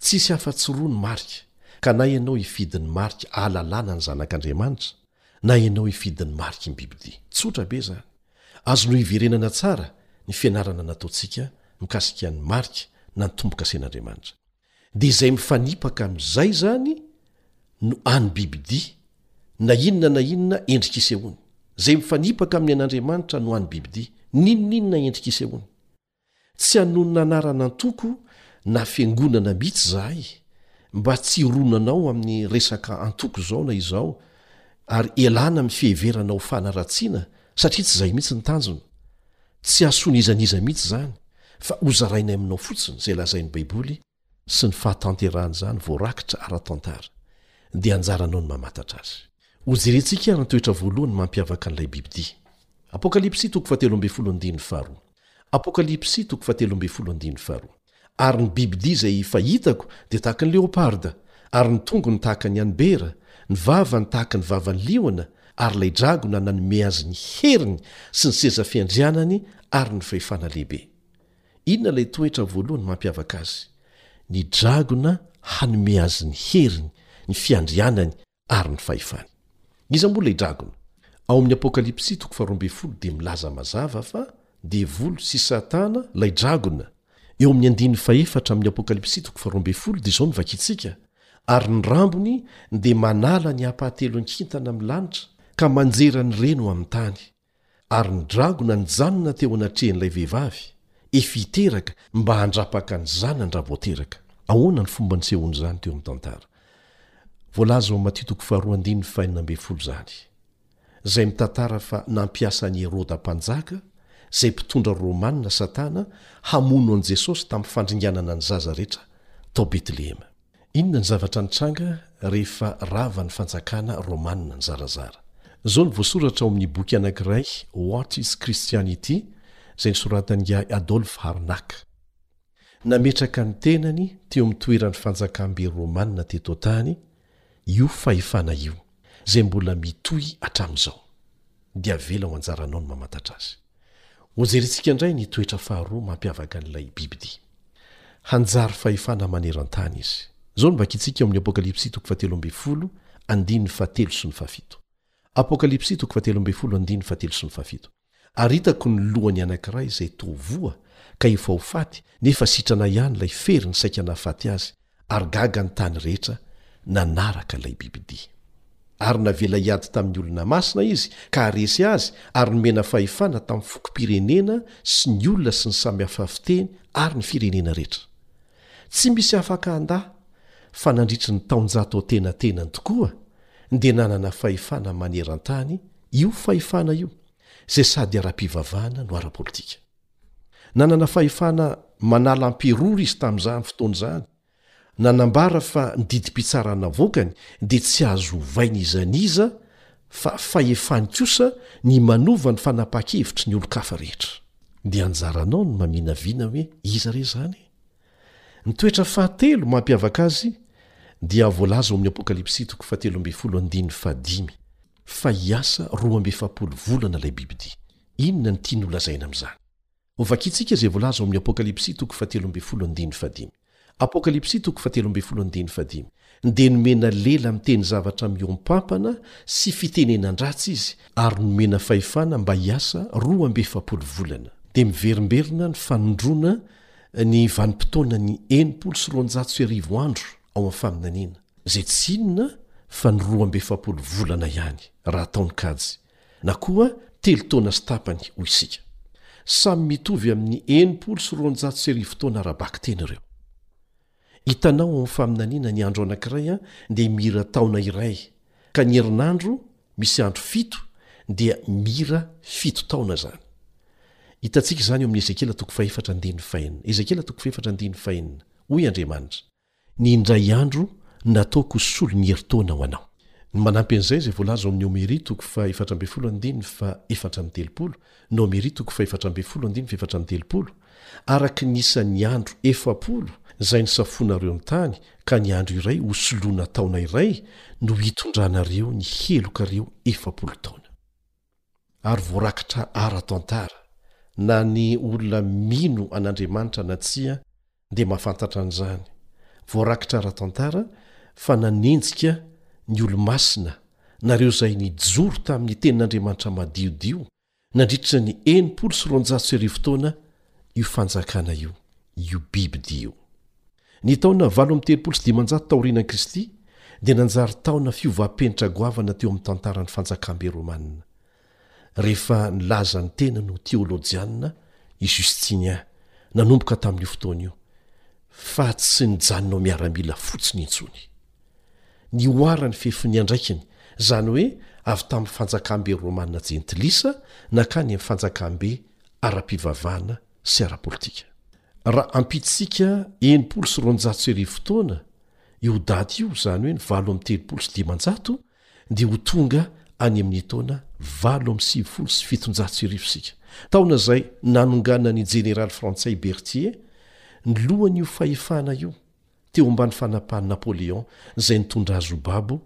S6: tsisy afa-tsy roa ny marika, ka na ianao hifidy ny marika ahalalana ny zanak'Andriamanitra, na ianao hifidy ny mariky ny bibidia. Tsotra be izany. Azo nohiverenana tsara ny fianarana nataontsika mikasika ny marika na ny tombo-kasen'Andriamanitra. dia izay mifanipaka amin'izay izany no any bibidia na inona na inona endrik' isehoany izay mifanipaka amin'ny an'andriamanitra no any bibidia ninoninona endrik' isehoany tsy hanonona anarana antoko na fiangonana mihitsy izahay mba tsy ironanao amin'ny resaka antoko izao na izao ary elana amin'ny fiheverana ho fanaratsiana satria tsy izay mihitsy ny tanjona Tsy hasoina iza n'iza mihitsy izany fa hozarainay aminao fotsiny izay lazain'ny Baiboly sy ny fahatanterahan'izany voarakitra ara-tantara, dia anjaranao ny mamantatra azy. Hojerentsika ary ny toetra voalohany mampiavaka an'ilay bibidia. Apokalypsy toko fahatelo ambin'ny folo andininy faharoa. Apokalypsy toko fahatelo ambin'ny folo andininy faharoa. Ary ny bibidia izay fahitako dia tahaka ny leoparda, ary ny tongony tahaka ny an'ny bera, ny vavany tahaka ny vavan'ny liona, ary ilay dragona nanome azy ny heriny sy ny seza fiandrianany ary ny fahefana lehibe. Inona ilay toetra voalohany mampiavaka azy? Ny dragona hanome azy ny heriny, ny fiandrianany, ary ny fahefany. Iza moa ilay dragona? Ao amin'ny Apokalypsy toko faharoa ambin'ny folo dia milaza mazava fa devoly sy satana ilay dragona. Eo amin'ny andininy fahefatra amin'ny Apokalypsy toko faharoa ambin'ny folo dia izao no vakintsika, Ary ny rambony dia manala ny ampahatelon-kintana amin'ny lanitra ka manjera ny reny ho amin'ny tany, Ary ny dragona nijanona teo anatrehan'ilay vehivavy, efa hiteraka, mba handrapaka ny zanany raha vao teraka. Ahoana ny fomba nisehoan'izany teo amin'ny tantara? Voalaza ao Matio toko faharoa andininy fahenina ambin'ny folo izany, izay mitantara fa nampiasa an'i Heroda Mpanjaka, izay mpitondra romanina, Satana, hamono an'i Jesosy tamin'ny fandringanana ny zaza rehetra tao Betlehema. Inona ny zavatra nitranga rehefa rava ny fanjakana romanina nizarazara? Izao no voasoratra ao amin'ny boky anankiray, What is Christianity? izay nosoratan'ingahy Adolf Harnack, Nametraka ny tenany teo amin'ny toeran'ny fanjakam-be romanina teto an-tany io fahefana io. izay mbola mitohy hatramin'izao, dia avela ho anjaranao ny mamantatra azy. Hojerentsika indray ny toetra faharoa mampiavaka an'ilay bibidia. Hanjary fahefana maneran-tany izy. Izao no vakintsika ao amin'ny Apokalypsy toko fahatelo ambin'ny folo, andininy fahatelo sy ny fahafito. Apokalypsy toko fahatelo ambin'ny folo, andininy fahatelo sy ny fahafito. Ary hitako ny lohany anankiray izay toa voa ka efa ho faty nefa sitrana ihany ilay fery ny saika nahafaty azy ary gaga ny tany rehetra nanaraka ilay bibidia. Ary navela hiady tamin'ny olona masina izy ka haharesy azy ary nomena fahefana tamin'ny fokom-pirenena sy ny olona sy ny samy hafa fiteny ary ny firenena rehetra. Tsy misy afaka handà fa nandritry ny taonjato antenatenany tokoa dia nanana fahefana maneran-tany io fahefana io izay sady ara-pivavahana no ara-politika. Nanana fahefana manala amperora izy tamin'izany fotoana izany, nanambara fa ny didim-pitsarana avoakany dia tsy azo ovaina iza n'iza fa fahefany kosa ny manova ny fanapaha-kevitry ny olon-kafa rehetra. Dia anjaranao ny maminavina hoe iza re izany? Ny toetra fahatelo mampiavaka azy dia voalaza ao amin'ny Apokalypsy toko fahatelo ambin'ny folo andininy fahadimy fa hiasa roa amby efapolo volana ilay bibidia. Inona no tiany holazaina amin'izany? Hovakintsika izay voalaza ao amin'ny Apokalypsy toko fahatelo ambin'ny folo andininy fahadimy. Apokalypsy toko fahatelo ambin'ny folo andininy fahadimy, Dia nomena lela miteny zavatra mihoam-pampana sy fitenenan-dratsy izy, ary nomena fahefana mba hiasa roa amby efapolo volana. Dia miverimberina ny fanondroana ny vanim-potoanan'ny enimpolo sy roanjato sy arivo andro ao amin'ny faminaniana, izay tsy inona fa ny roa amby efapolo volana ihany, raha atao ny kajy. na koa telo taona sy tapany hoy isika. Samy mitovy amin'ny enimpolo sy roanjato sy arivo taona ara-bakiteny ireo. Hitanao ao amin'ny faminaniana ny andro anankiray dia mira taona iray ka ny herinandro misy andro fito dia mira fito taona izany. Hitantsika izany ao amin'ny Ezekiela toko fahefatra andininy fahenina. Ezekiela toko fahefatra andininy fahenina. Hoy Andriamanitra. Ny indray andro nataoko ho solon'ny herintaona ho anao. Ny manampy an'izay izay voalaza ao amin'ny Homeria toko fahefatra ambin'ny folo andininy fahefatra amby telopolo, ny Homeria toko fahefatra ambin'ny folo andininy fahefatra amby telopolo, Araka ny isan'ny andro efapolo izay nisafoanareo ny tany, ka ny andro iray ho soloana taona iray no hitondranareo ny helokareo efapolo taona. ary voarakitra ara-tantara, na ny olona mino an'Andriamanitra na tsia dia mahafantatra an'izany, voarakitra ara-tantara fa nanenjika ny Olomasina na ireo izay nijoro tamin'ny Tenin'Andriamanitra madiodio nandritra ny enimpolo sy roanjato sy arivo taona io fanjakana io, io bibidia io. Ny taona valo amby telopolo sy dimanjato taorianan'i Kristy dia nanjary taona fiovam-penitra goavana teo amin'ny tantaran'ny Fanjakam-be Romanina, rehefa nilaza ny tenany ho teolojianina i Justinien, nanomboka tamin'io fotoana io, fa tsy nijanona ho miaramila fotsiny intsony. Nihoaran'ny fefin'ny andraikiny, izany hoe avy tamin'ny Fanjakam-be Romanina jentilisa nankany amin'ny Fanjakam-be ara-pivavahana sy ara-politika. Raha ampidintsika enimpolo sy roanjato sy arivo taona io daty io, izany hoe ny valo amby telopolo sy dimanjato, dia ho tonga any amin'ny taona valo amby sivifolo sy fitonjato sy arivo isika, taona izay nanonganan'ny jeneraly frantsay Berthier ny lohan'io fahefana io, teo ambany fanapahan'i Napoléon izay nitondra azy ho babo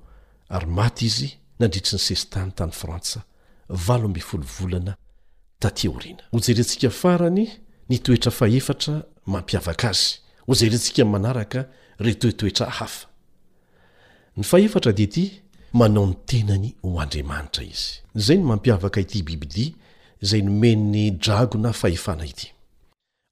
S6: ary maty izy nandritry ny sesitany tany Frantsa valo ambin'ny folo volana taty aoriana. Hojerentsika farany ny toetra fahefatra mampiavaka azy. Hojerentsika amin'ny manaraka ireo toetoetra hafa. Ny fahefatra dia ity, manao ny tenany ho andriamanitra izy. Izay no mampiavaka ity bibidia izay nomen'ny dragona fahefana ity.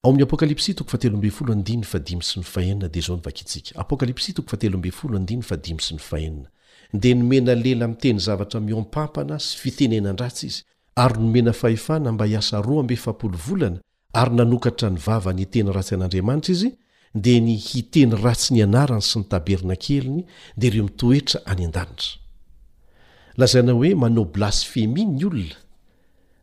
S6: Ao amin'ny Apokalypsy toko fahatelo ambin'ny folo andininy fahadimy sy ny fahenina dia izao no vakintsika, Apokalypsy toko fahatelo ambin'ny folo andininy fahadimy sy ny fahenina, Dia nomena lela miteny zavatra mihoam-pampana sy fitenenan-dratsy izy, ary nomena fahefana mba hiasa roa amby efapolo volana, ary nanokatra ny vavany hiteny ratsy an'Andriamanitra izy, dia ny hiteny ratsy ny anarany sy ny tabernakeliny, dia ireo mitoetra any an-danitra. Lazaina hoe manao blasfemia ny olona,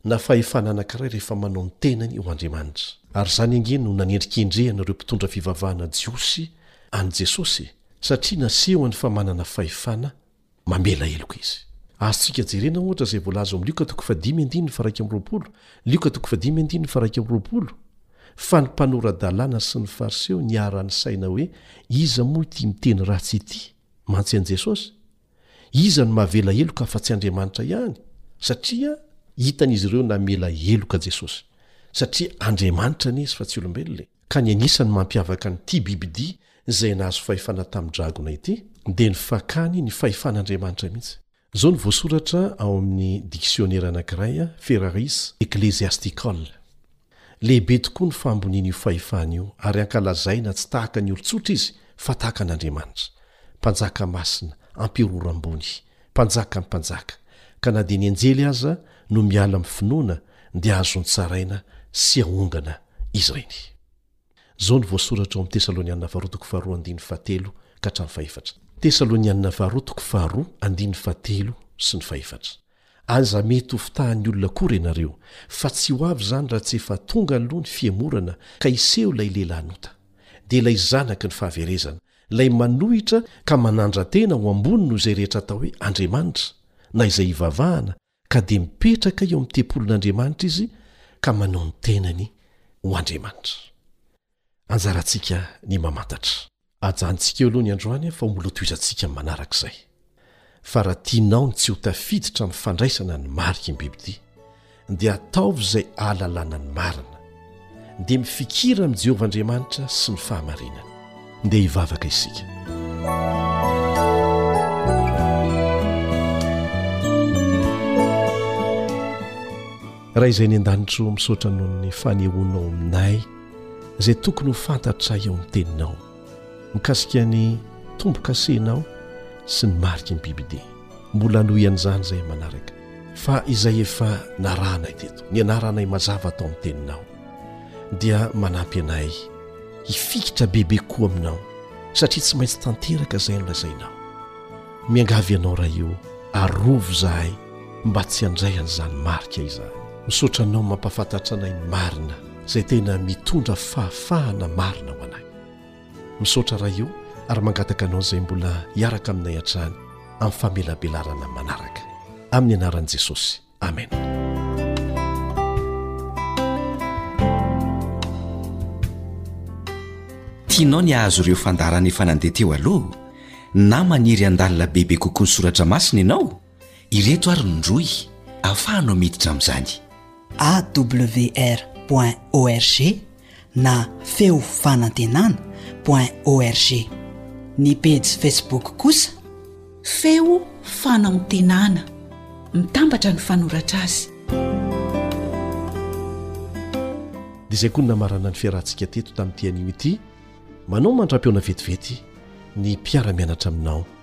S6: na fahefana anankiray rehefa manao ny tenany ho andriamanitra. Ary izany ange no nanendrikendrehana ireo mpitondra fivavahana jiosy an'i Jesosy e! satria nasehony fa manana fahefana mamela heloka izy. Azontsika jerena, ohatra, izay voalaza ao amin'ny Lioka toko fahadimy andininy faharaika amby roapolo, Lioka toko fahadimy andininy faharaika amby roapolo, fa ny mpanora-dalàna sy ny Fariseo niharan'ny saina hoe, Iza moa ity miteny ratsy ity? Mantsy an'i Jesosy. Iza no mahavela heloka afa-tsy Andriamanitra ihany? Satria hitan'izy ireo namela heloka Jesosy. Satria Andriamanitra anie izy fa tsy olombelona e! ka ny anisan'ny mampiavaka an'ity bibidia izay nahazo fahefana tamin'ny dragona ity dia ny fakany ny fahefan'Andriamanitra mihitsy. Izao no voasoratra ao amin'ny diksionera anankiray, Ferraris Ecclesiastical, Lehibe tokoa ny fahamboniana io fahefana io, ary ankalazaina tsy tahaka ny olon-tsotra izy fa tahaka an'Andriamanitra, Mpanjaka masina, Amperora ambony. Mpanjakan'ny mpanjaka, ka na dia ny anjely aza no miala amin'ny finoana dia azo nitsaraina sy aongana izy ireny. Izao no voasoratra ao amin'ny Tesalonianina Faharoa toko faharoa andininy fahatelo ka hatramin'ny fahefatra. Tesalonianina Faharoa toko faharoa andininy fahatelo sy ny fahefatra. Aza mety ho fitahan'ny olona akory ianareo, fa tsy ho avy izany raha tsy efa tonga aloha ny fihemorana ka hiseho ilay lehilahin'ota, dia ilay zanaky ny fahaverezana, Ilay manohitra ka manandra-tena ho ambony noho izay rehetra atao hoe andriamanitra, na izay ivavahana, ka dia mipetraka eo amin'ny tempolin'Andriamanitra izy ka manao ny tenany ho andriamanitra. Anjarantsika ny mamantatra. Ajanontsika eo aloha ny androany fa ho molotoizantsika amin'ny manarak'izay. Fa raha tianao ny tsy ho tafiditra amin'ny fandraisana ny mariky ny bibidia, dia ataovy izay ahalalana ny marina. Dia mifikira amin'i Jehovah Andriamanitra sy ny fahamarinany. Ndeha hivavaka isika. Ray izay any an-danitra ô, misaotra noho ny fanehoanao aminay izay tokony ho fantatray ao amin'ny Teninao. Mikasika ny tombo-kasenao sy ny mariky ny biby dia mbola hanohy an'izany izay manaraka. Fa izay efa narahanay teto, ny anaranay mazava tao amin'ny teninao, dia manampy anay hifikitra bebe koa aminao, satria tsy maintsy tanteraka izay nolazainao. Miangavy anao Ray o, arovy izahay mba tsy handray an'izany marika izany. Misaotra anao mampahafantatra anay ny marina izay tena mitondra fahafahana marina ho anay. Misaotra Ray o ary mangataka anao izay mbola hiaraka aminay hatrany amin'ny famelabelarana manaraka. Amin'ny anaran'i Jesosy. Amen.
S4: Tianao ny hahazo ireo fandaharana efa nandeha teo aloha na maniry handalina bebe kokoa ny soratra masina ianao? Ireto ary ny rohy ahafahanao miditra amin'izany.
S7: awr point org na feo fanantenana point org. Ny pejy Facebook kosa,
S1: Feo fanantenana. Mitambatra ny fanoratra azy.
S2: Dia izay koa ny namarana ny fiarahantsika teto tamin'ity anio ity. Manao mandra-pihaona vetivety ny mpiara-mianatra aminao.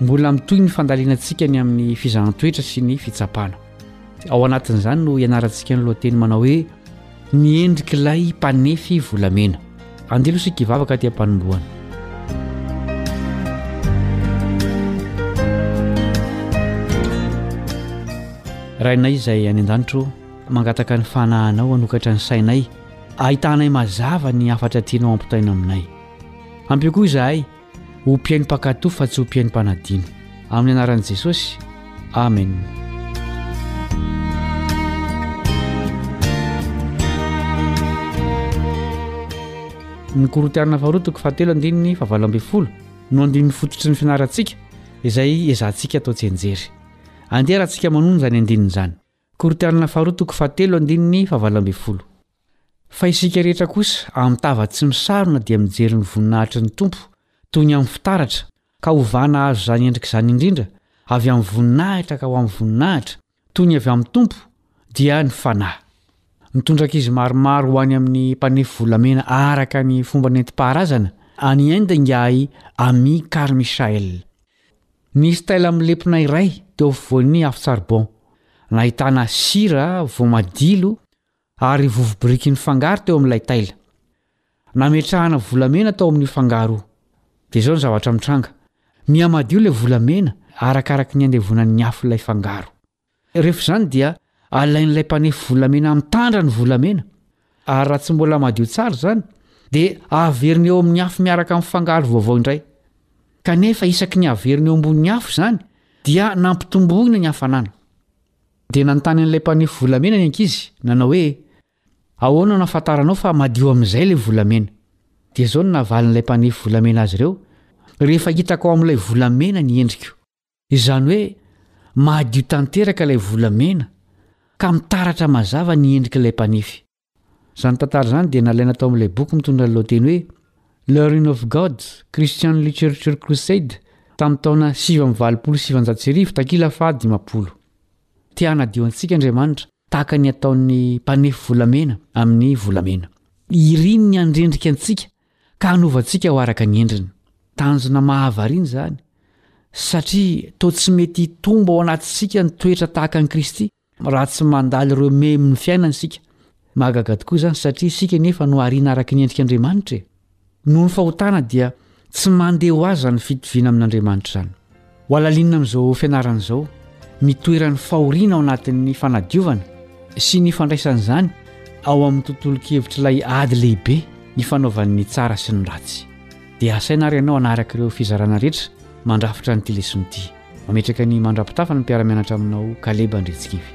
S8: Mbola mitohy ny fandalinantsika ny amin'ny fizahan-toetra sy ny fitsapana. Ao anatin'izany no ianarantsika ny lohateny manao hoe Ny endrik'ilay mpanefy volamena. Andeha aloha isika hivavaka aty am-panombohana. Rainay izay any an-danitro, mangataka ny fanahinao hanokatra ny sainay, hahitanay mazava ny hafatra tianao hampitaina aminay. Ampio koa izahay Ho mpihaino mpankatò fa tsy ho mpihaino mpanadino. Amin'ny anaran'i Jesosy, Amen. ny korotianina faharoa toko fahatelo andininy fahavalo ambin'ny folo no andininy fototry ny finarantsika izay ezahantsika atao tsy enjery andeha raha antsika manony izany andininy izany Korinthiana faharoa toko fahatelo andininy fahavalo ambin'ny folo Fa isika rehetra kosa amin'ny tava tsy misarona dia mijery ny voninahitry ny Tompo toy ny amin'ny fitaratra, ka hovana hahazo izany endrika izany indrindra, avy amin'ny voninahitra ka ho amin'ny voninahitra, toy ny avy amin'ny Tompo, dia ny Fanahy. Nitondra ankizy maromaro ho any amin'ny mpanefy volamena araka ny fomba nentim-paharazana any Inde ingahy Ami Karmi Shael. Nisy taila milepona iray teo afovoan'ny afo charbon, nahitana sira voamadilo ary vovo-biriky nifangaro teo amin'ilay taila. Nametrahana volamena tao amin'io fangaro io. Dia izao ny zavatra mitranga, miha madio ilay volamena arakaraky ny andevonan'ny afo ilay fangaro. Rehefa izany dia alain'ilay mpanefy volamena mitandra ny volamena, ary raha tsy mbola madio tsara izany, dia averiny eo amin'ny afo miaraka amin'ny fangaro vaovao indray. Kanefa isaky ny averiny eo ambonin'ny afo izany, dia nampitomboina ny hafanana. Dia nanontany an'ilay mpanefy volamena ny ankizy, nanao hoe, Ahoana no ahafantaranao fa madio amin'izay ilay volamena? Dia izao no navalin'ilay mpanefy volamena azy ireo, Rehefa hitako ao amin'ilay volamena ny endriko. Izany hoe mahadio tanteraka ilay volamena ka mitaratra mazava ny endrik'ilay mpanefy. Izany tantara izany dia nalaina tao amin'ilay boky mitondra ny lohateny hoe The Reign of God, Christian Literature Crusade tamin'ny taona sivy amby valopolo sy sivinjato sy arivo, takila fahadimampolo. Te hanadio antsika Andriamanitra tahaka ny ataon'ny mpanefy volamena amin'ny volamena. Iriny ny handrendrika antsika ka hanovantsika ho araka ny endriny. Tanjona mahavariana izany, satria toa tsy mety hitombo ao anatintsika ny toetra tahaka an'i Kristy, raha tsy mandala ireo memy ny fiainana isika. Mahagaga tokoa izany, satria isika anefa no ariana araka ny endrik'Andriamanitra e! Noho ny fahotana dia tsy mandeha ho azy izany fitoviana amin'Andriamanitra izany. Holalinina amin'izao fianarana izao ny toeran'ny fahoriana ao anatin'ny fanadiovana sy ny fandraisan'izany ao amin'ny tontolon-kevitr'ilay ady lehibe nifanaovan'ny tsara sy ny ratsy. Dia asaina ary ianao hanaraka ireo fizarana rehetra mandrafitra an'ity lesona ity. Mametraka ny mandra-pitafiny ny mpiara-mianatra aminao Kaleba
S5: Andriantsikivy.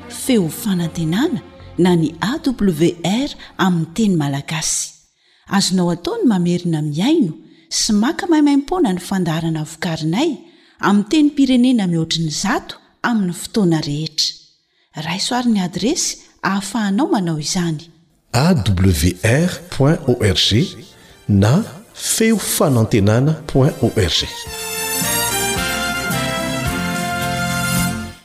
S5: Feo fanantenana na ny AWR amin'ny teny malagasy. Azonao atao ny mamerina mihaino sy maka maimaimpoana ny fandaharana vokarinay amin'ny tenim-pirenena mihoatry ny zato amin'ny fotoana rehetra. Raiso ary ny adiresy ahafahanao manao izany.
S6: awr point org na feo fanantenana point org.